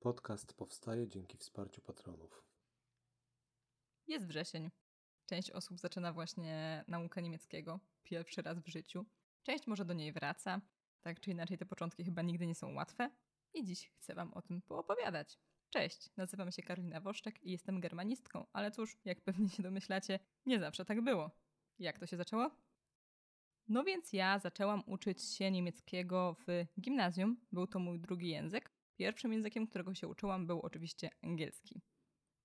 Podcast powstaje dzięki wsparciu patronów. Jest wrzesień. Część osób zaczyna właśnie naukę niemieckiego pierwszy raz w życiu. Część może do niej wraca. Tak czy inaczej, te początki chyba nigdy nie są łatwe. I dziś chcę Wam o tym poopowiadać. Cześć, nazywam się Karolina Woszczek i jestem germanistką, ale cóż, jak pewnie się domyślacie, nie zawsze tak było. Jak to się zaczęło? No więc ja zaczęłam uczyć się niemieckiego w gimnazjum. Był to mój drugi język. Pierwszym językiem, którego się uczyłam, był oczywiście angielski.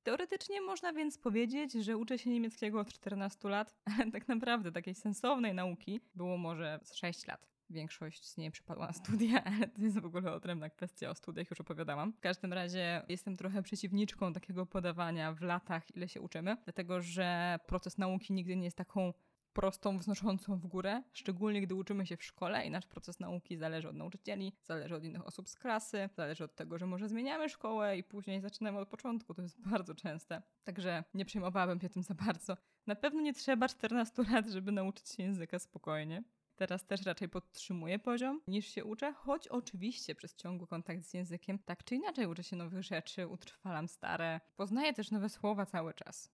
Teoretycznie można więc powiedzieć, że uczę się niemieckiego od 14 lat, ale tak naprawdę takiej sensownej nauki było może z 6 lat. Większość z niej przypadła na studia, ale to jest w ogóle odrębna kwestia, o studiach już opowiadałam. W każdym razie jestem trochę przeciwniczką takiego podawania w latach, ile się uczymy, dlatego że proces nauki nigdy nie jest taką prostą, wznoszącą w górę, szczególnie gdy uczymy się w szkole i nasz proces nauki zależy od nauczycieli, zależy od innych osób z klasy, zależy od tego, że może zmieniamy szkołę i później zaczynamy od początku. To jest bardzo częste. Także nie przejmowałabym się tym za bardzo. Na pewno nie trzeba 14 lat, żeby nauczyć się języka spokojnie. Teraz też raczej podtrzymuję poziom niż się uczę, choć oczywiście przez ciągły kontakt z językiem tak czy inaczej uczę się nowych rzeczy, utrwalam stare, poznaję też nowe słowa cały czas.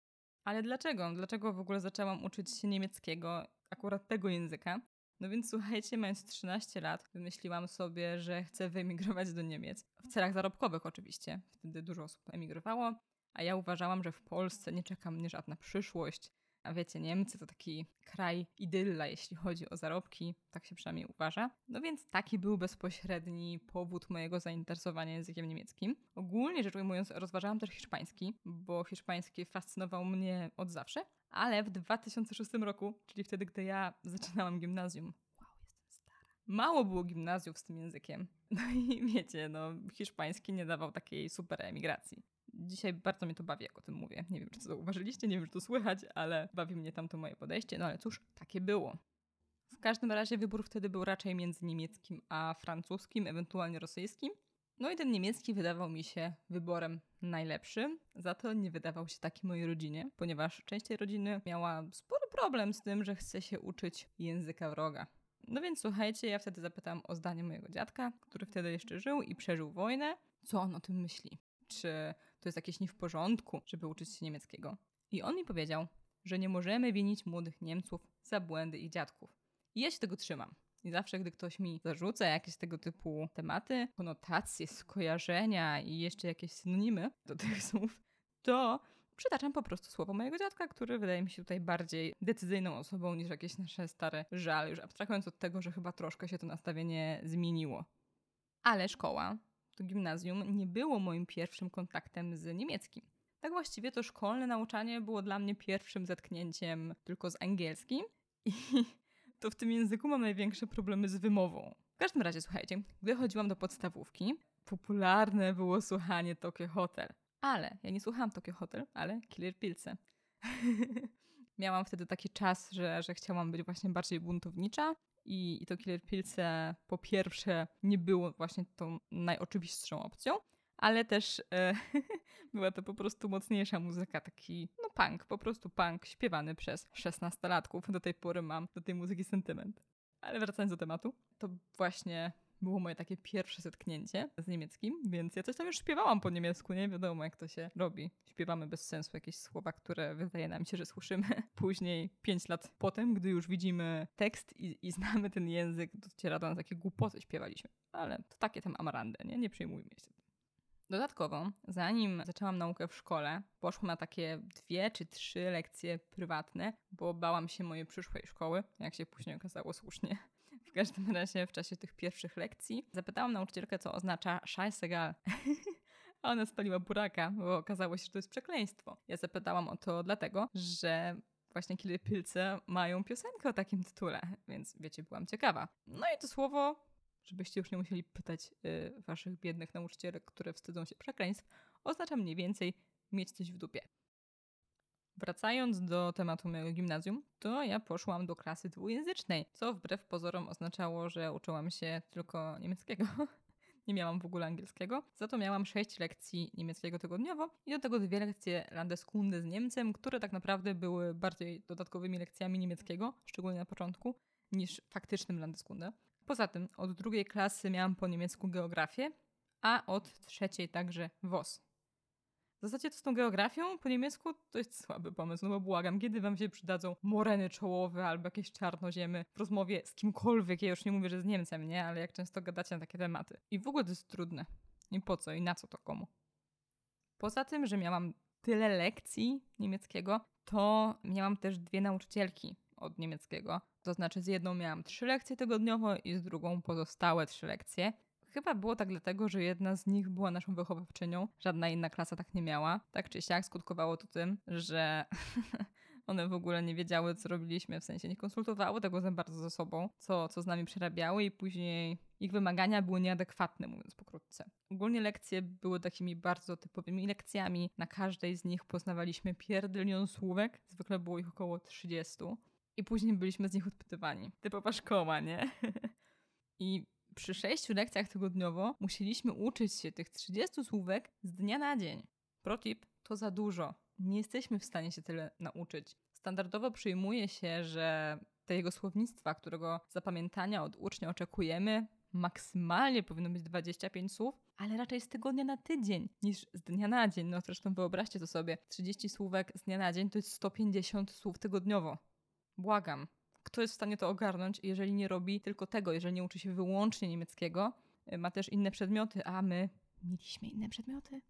Ale dlaczego? Dlaczego w ogóle zaczęłam uczyć się niemieckiego, akurat tego języka? No więc słuchajcie, mając 13 lat, wymyśliłam sobie, że chcę wyemigrować do Niemiec. W celach zarobkowych oczywiście. Wtedy dużo osób emigrowało, a ja uważałam, że w Polsce nie czeka mnie żadna przyszłość, a wiecie, Niemcy to taki kraj idylla, jeśli chodzi o zarobki, tak się przynajmniej uważa. No więc taki był bezpośredni powód mojego zainteresowania językiem niemieckim. Ogólnie rzecz ujmując, rozważałam też hiszpański, bo hiszpański fascynował mnie od zawsze, ale w 2006 roku, czyli wtedy, gdy ja zaczynałam gimnazjum, mało było gimnazjów z tym językiem. No i wiecie, no, hiszpański nie dawał takiej super emigracji. Dzisiaj bardzo mnie to bawi, jak o tym mówię. Nie wiem, czy to zauważyliście, nie wiem, czy to słychać, ale bawi mnie tam to moje podejście. No ale cóż, takie było. W każdym razie wybór wtedy był raczej między niemieckim a francuskim, ewentualnie rosyjskim. No i ten niemiecki wydawał mi się wyborem najlepszym, za to nie wydawał się taki mojej rodzinie, ponieważ część tej rodziny miała spory problem z tym, że chce się uczyć języka wroga. No więc słuchajcie, ja wtedy zapytałam o zdanie mojego dziadka, który wtedy jeszcze żył i przeżył wojnę, co on o tym myśli czy to jest jakieś nie w porządku, żeby uczyć się niemieckiego. I on mi powiedział, że nie możemy winić młodych Niemców za błędy ich dziadków. I ja się tego trzymam. I zawsze, gdy ktoś mi zarzuca jakieś tego typu tematy, konotacje, skojarzenia i jeszcze jakieś synonimy do tych słów, to przytaczam po prostu słowo mojego dziadka, który wydaje mi się tutaj bardziej decyzyjną osobą niż jakieś nasze stare żale, już abstrahując od tego, że chyba troszkę się to nastawienie zmieniło. Ale szkoła to gimnazjum nie było moim pierwszym kontaktem z niemieckim. Tak właściwie to szkolne nauczanie było dla mnie pierwszym zetknięciem tylko z angielskim i to w tym języku mam największe problemy z wymową. W każdym razie, słuchajcie, gdy chodziłam do podstawówki, popularne było słuchanie Tokyo Hotel. Ale ja nie słuchałam Tokyo Hotel, ale Killer Pilce. Miałam wtedy taki czas, że, że chciałam być właśnie bardziej buntownicza i, i to Killer Pilce po pierwsze nie było właśnie tą najoczywistszą opcją, ale też e, była to po prostu mocniejsza muzyka, taki no punk, po prostu punk śpiewany przez szesnastolatków. Do tej pory mam do tej muzyki sentyment. Ale wracając do tematu, to właśnie było moje takie pierwsze zetknięcie z niemieckim, więc ja coś tam już śpiewałam po niemiecku, nie wiadomo jak to się robi. Śpiewamy bez sensu jakieś słowa, które wydaje nam się, że słyszymy. Później, pięć lat potem, gdy już widzimy tekst i, i znamy ten język, dociera do nas, jakie głupoty śpiewaliśmy. Ale to takie tam amarandy, nie? Nie przejmujmy się. Dodatkowo, zanim zaczęłam naukę w szkole, poszłam na takie dwie czy trzy lekcje prywatne, bo bałam się mojej przyszłej szkoły, jak się później okazało słusznie. W każdym razie w czasie tych pierwszych lekcji zapytałam nauczycielkę, co oznacza scheißegal. A ona spaliła buraka, bo okazało się, że to jest przekleństwo. Ja zapytałam o to dlatego, że właśnie Killer Pilce mają piosenkę o takim tytule, więc wiecie, byłam ciekawa. No i to słowo żebyście już nie musieli pytać y, waszych biednych nauczycielek, które wstydzą się przekleństw, oznacza mniej więcej mieć coś w dupie. Wracając do tematu mojego gimnazjum, to ja poszłam do klasy dwujęzycznej, co wbrew pozorom oznaczało, że uczyłam się tylko niemieckiego. Nie miałam w ogóle angielskiego, za to miałam sześć lekcji niemieckiego tygodniowo i do tego dwie lekcje Landeskunde z Niemcem, które tak naprawdę były bardziej dodatkowymi lekcjami niemieckiego, szczególnie na początku, niż faktycznym Landeskunde. Poza tym od drugiej klasy miałam po niemiecku geografię, a od trzeciej także WOS. W zasadzie to z tą geografią po niemiecku to jest słaby pomysł, no bo błagam, kiedy wam się przydadzą moreny czołowe albo jakieś czarnoziemy w rozmowie z kimkolwiek, ja już nie mówię, że z Niemcem, nie? Ale jak często gadacie na takie tematy. I w ogóle to jest trudne. I po co? I na co to komu? Poza tym, że miałam tyle lekcji niemieckiego, to miałam też dwie nauczycielki od niemieckiego. To znaczy z jedną miałam trzy lekcje tygodniowo i z drugą pozostałe trzy lekcje. Chyba było tak dlatego, że jedna z nich była naszą wychowawczynią, żadna inna klasa tak nie miała. Tak czy siak skutkowało to tym, że one w ogóle nie wiedziały, co robiliśmy, w sensie nie konsultowały tego za bardzo ze sobą, co, co z nami przerabiały i później ich wymagania były nieadekwatne, mówiąc pokrótce. Ogólnie lekcje były takimi bardzo typowymi lekcjami. Na każdej z nich poznawaliśmy pierdylion słówek, zwykle było ich około 30. I później byliśmy z nich odpytywani. Typowa szkoła, nie? I przy sześciu lekcjach tygodniowo musieliśmy uczyć się tych 30 słówek z dnia na dzień. Protip to za dużo. Nie jesteśmy w stanie się tyle nauczyć. Standardowo przyjmuje się, że tego słownictwa, którego zapamiętania od ucznia oczekujemy, maksymalnie powinno być 25 słów, ale raczej z tygodnia na tydzień niż z dnia na dzień. No zresztą wyobraźcie to sobie, 30 słówek z dnia na dzień to jest 150 słów tygodniowo. Błagam. Kto jest w stanie to ogarnąć, jeżeli nie robi tylko tego, jeżeli nie uczy się wyłącznie niemieckiego, y, ma też inne przedmioty, a my mieliśmy inne przedmioty.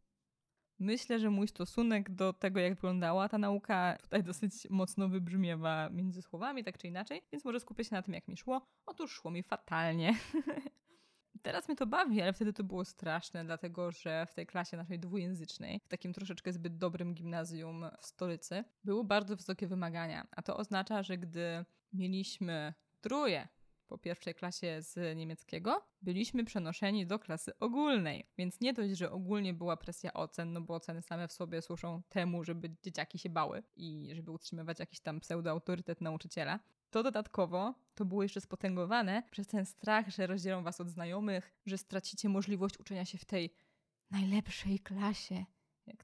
Myślę, że mój stosunek do tego, jak wyglądała ta nauka, tutaj dosyć mocno wybrzmiewa między słowami, tak czy inaczej, więc może skupię się na tym, jak mi szło. Otóż szło mi fatalnie. Teraz mnie to bawi, ale wtedy to było straszne, dlatego że w tej klasie naszej dwujęzycznej, w takim troszeczkę zbyt dobrym gimnazjum w stolicy, były bardzo wysokie wymagania. A to oznacza, że gdy mieliśmy trójkę po pierwszej klasie z niemieckiego, byliśmy przenoszeni do klasy ogólnej. Więc nie dość, że ogólnie była presja ocen, no bo oceny same w sobie służą temu, żeby dzieciaki się bały i żeby utrzymywać jakiś tam pseudoautorytet nauczyciela, to dodatkowo to było jeszcze spotęgowane przez ten strach, że rozdzielą was od znajomych, że stracicie możliwość uczenia się w tej najlepszej klasie,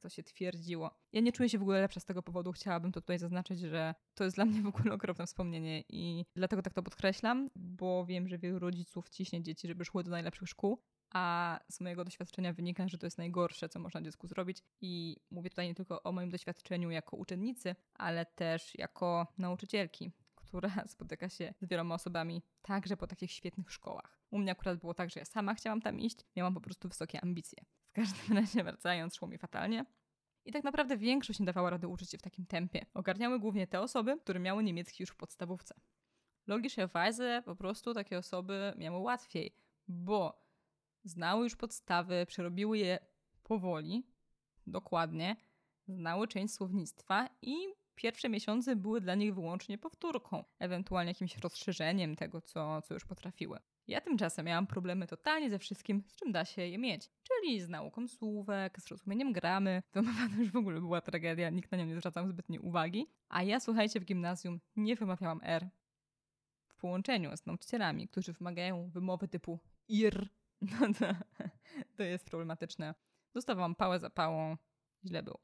to się twierdziło. Ja nie czuję się w ogóle lepsza z tego powodu. Chciałabym to tutaj zaznaczyć, że to jest dla mnie w ogóle okropne wspomnienie i dlatego tak to podkreślam, bo wiem, że wielu rodziców ciśnie dzieci, żeby szły do najlepszych szkół, a z mojego doświadczenia wynika, że to jest najgorsze, co można dziecku zrobić. I mówię tutaj nie tylko o moim doświadczeniu jako uczennicy, ale też jako nauczycielki, która spotyka się z wieloma osobami także po takich świetnych szkołach. U mnie akurat było tak, że ja sama chciałam tam iść, miałam po prostu wysokie ambicje. W każdym razie wracając, szło mi fatalnie. I tak naprawdę większość nie dawała rady uczyć się w takim tempie. Ogarniały głównie te osoby, które miały niemiecki już w podstawówce. Logischerweise po prostu takie osoby miały łatwiej, bo znały już podstawy, przerobiły je powoli, dokładnie, znały część słownictwa i pierwsze miesiące były dla nich wyłącznie powtórką, ewentualnie jakimś rozszerzeniem tego, co, co już potrafiły. Ja tymczasem miałam problemy totalnie ze wszystkim, z czym da się je mieć. Czyli z nauką słówek, z rozumieniem gramy. To już w ogóle była tragedia, nikt na nią nie zwracał zbytniej uwagi. A ja, słuchajcie, w gimnazjum nie wymawiałam R. W połączeniu z nauczycielami, którzy wymagają wymowy typu IR, no to, to jest problematyczne. Dostawałam pałę za pałą, źle było.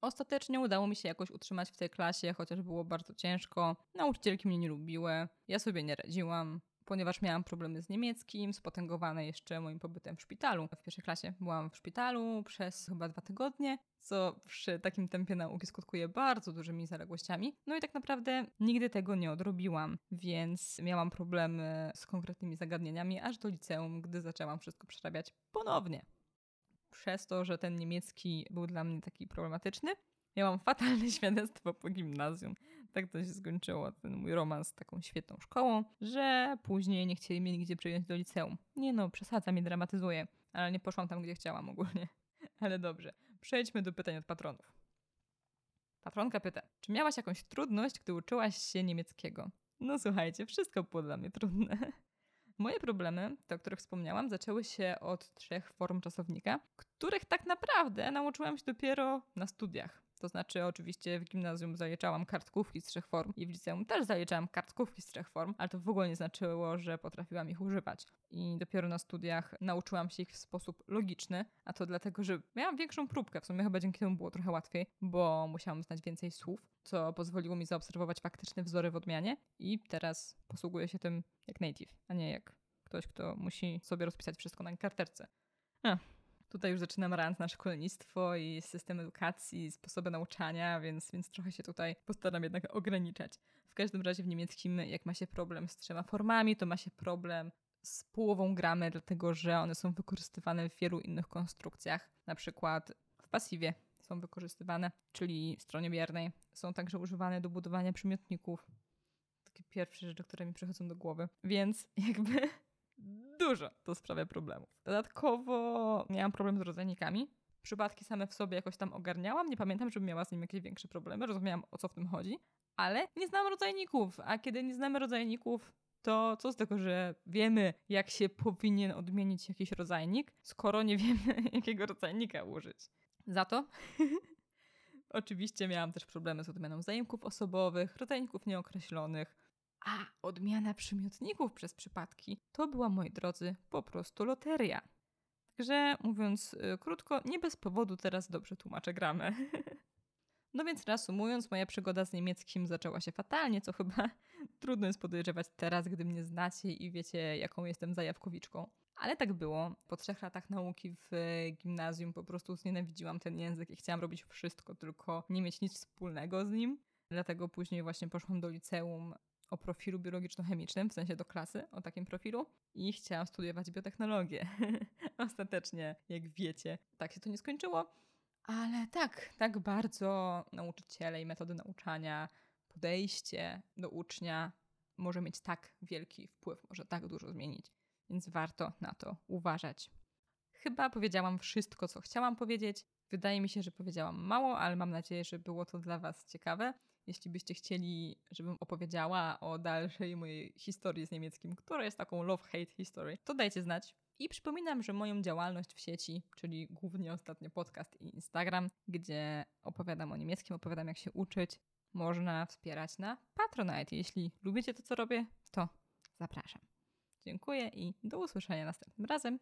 Ostatecznie udało mi się jakoś utrzymać w tej klasie, chociaż było bardzo ciężko. Nauczycielki mnie nie lubiły, ja sobie nie radziłam, ponieważ miałam problemy z niemieckim, spotęgowane jeszcze moim pobytem w szpitalu. W pierwszej klasie byłam w szpitalu przez chyba dwa tygodnie, co przy takim tempie nauki skutkuje bardzo dużymi zaległościami. No i tak naprawdę nigdy tego nie odrobiłam, więc miałam problemy z konkretnymi zagadnieniami aż do liceum, gdy zaczęłam wszystko przerabiać ponownie przez to, że ten niemiecki był dla mnie taki problematyczny, miałam fatalne świadectwo po gimnazjum. Tak to się skończyło, ten mój romans z taką świetną szkołą, że później nie chcieli mnie nigdzie przyjąć do liceum. Nie no, przesadzam i dramatyzuję, ale nie poszłam tam, gdzie chciałam ogólnie. Ale dobrze, przejdźmy do pytań od patronów. Patronka pyta, czy miałaś jakąś trudność, gdy uczyłaś się niemieckiego? No słuchajcie, wszystko było dla mnie trudne. Moje problemy, te o których wspomniałam, zaczęły się od trzech form czasownika, których tak naprawdę nauczyłam się dopiero na studiach. To znaczy, oczywiście w gimnazjum zaliczałam kartkówki z trzech form i w liceum też zaliczałam kartkówki z trzech form, ale to w ogóle nie znaczyło, że potrafiłam ich używać. I dopiero na studiach nauczyłam się ich w sposób logiczny, a to dlatego, że miałam większą próbkę. W sumie chyba dzięki temu było trochę łatwiej, bo musiałam znać więcej słów, co pozwoliło mi zaobserwować faktyczne wzory w odmianie i teraz posługuję się tym jak native, a nie jak ktoś, kto musi sobie rozpisać wszystko na karterce. A, tutaj już zaczynam rant na szkolnictwo i system edukacji, sposoby nauczania, więc, więc trochę się tutaj postaram jednak ograniczać. W każdym razie w niemieckim, jak ma się problem z trzema formami, to ma się problem z połową gramy, dlatego że one są wykorzystywane w wielu innych konstrukcjach, na przykład w pasywie są wykorzystywane, czyli w stronie biernej. Są także używane do budowania przymiotników. Takie pierwsze rzeczy, które mi przychodzą do głowy. Więc jakby dużo to sprawia problemów. Dodatkowo miałam problem z rodzajnikami. Przypadki same w sobie jakoś tam ogarniałam. Nie pamiętam, żebym miała z nim jakieś większe problemy. Rozumiałam, o co w tym chodzi. Ale nie znam rodzajników, a kiedy nie znamy rodzajników, to co z tego, że wiemy, jak się powinien odmienić jakiś rodzajnik, skoro nie wiemy, jakiego rodzajnika użyć. Za to oczywiście miałam też problemy z odmianą zajęków osobowych, rodzajników nieokreślonych, a odmiana przymiotników przez przypadki to była, moi drodzy, po prostu loteria. Także mówiąc y, krótko, nie bez powodu teraz dobrze tłumaczę gramę. No więc reasumując, moja przygoda z niemieckim zaczęła się fatalnie, co chyba trudno jest podejrzewać teraz, gdy mnie znacie i wiecie, jaką jestem zajawkowiczką. Ale tak było. Po trzech latach nauki w gimnazjum po prostu znienawidziłam ten język i chciałam robić wszystko, tylko nie mieć nic wspólnego z nim. Dlatego później właśnie poszłam do liceum o profilu biologiczno-chemicznym, w sensie do klasy o takim profilu i chciałam studiować biotechnologię. Ostatecznie, jak wiecie, tak się to nie skończyło. Ale tak, tak bardzo nauczyciele i metody nauczania, podejście do ucznia może mieć tak wielki wpływ, może tak dużo zmienić, więc warto na to uważać. Chyba powiedziałam wszystko, co chciałam powiedzieć. Wydaje mi się, że powiedziałam mało, ale mam nadzieję, że było to dla Was ciekawe. Jeśli byście chcieli, żebym opowiedziała o dalszej mojej historii z niemieckim, która jest taką love-hate history, to dajcie znać. I przypominam, że moją działalność w sieci, czyli głównie ostatnio podcast i Instagram, gdzie opowiadam o niemieckim, opowiadam jak się uczyć, można wspierać na Patronite. Jeśli lubicie to, co robię, to zapraszam. Dziękuję i do usłyszenia następnym razem.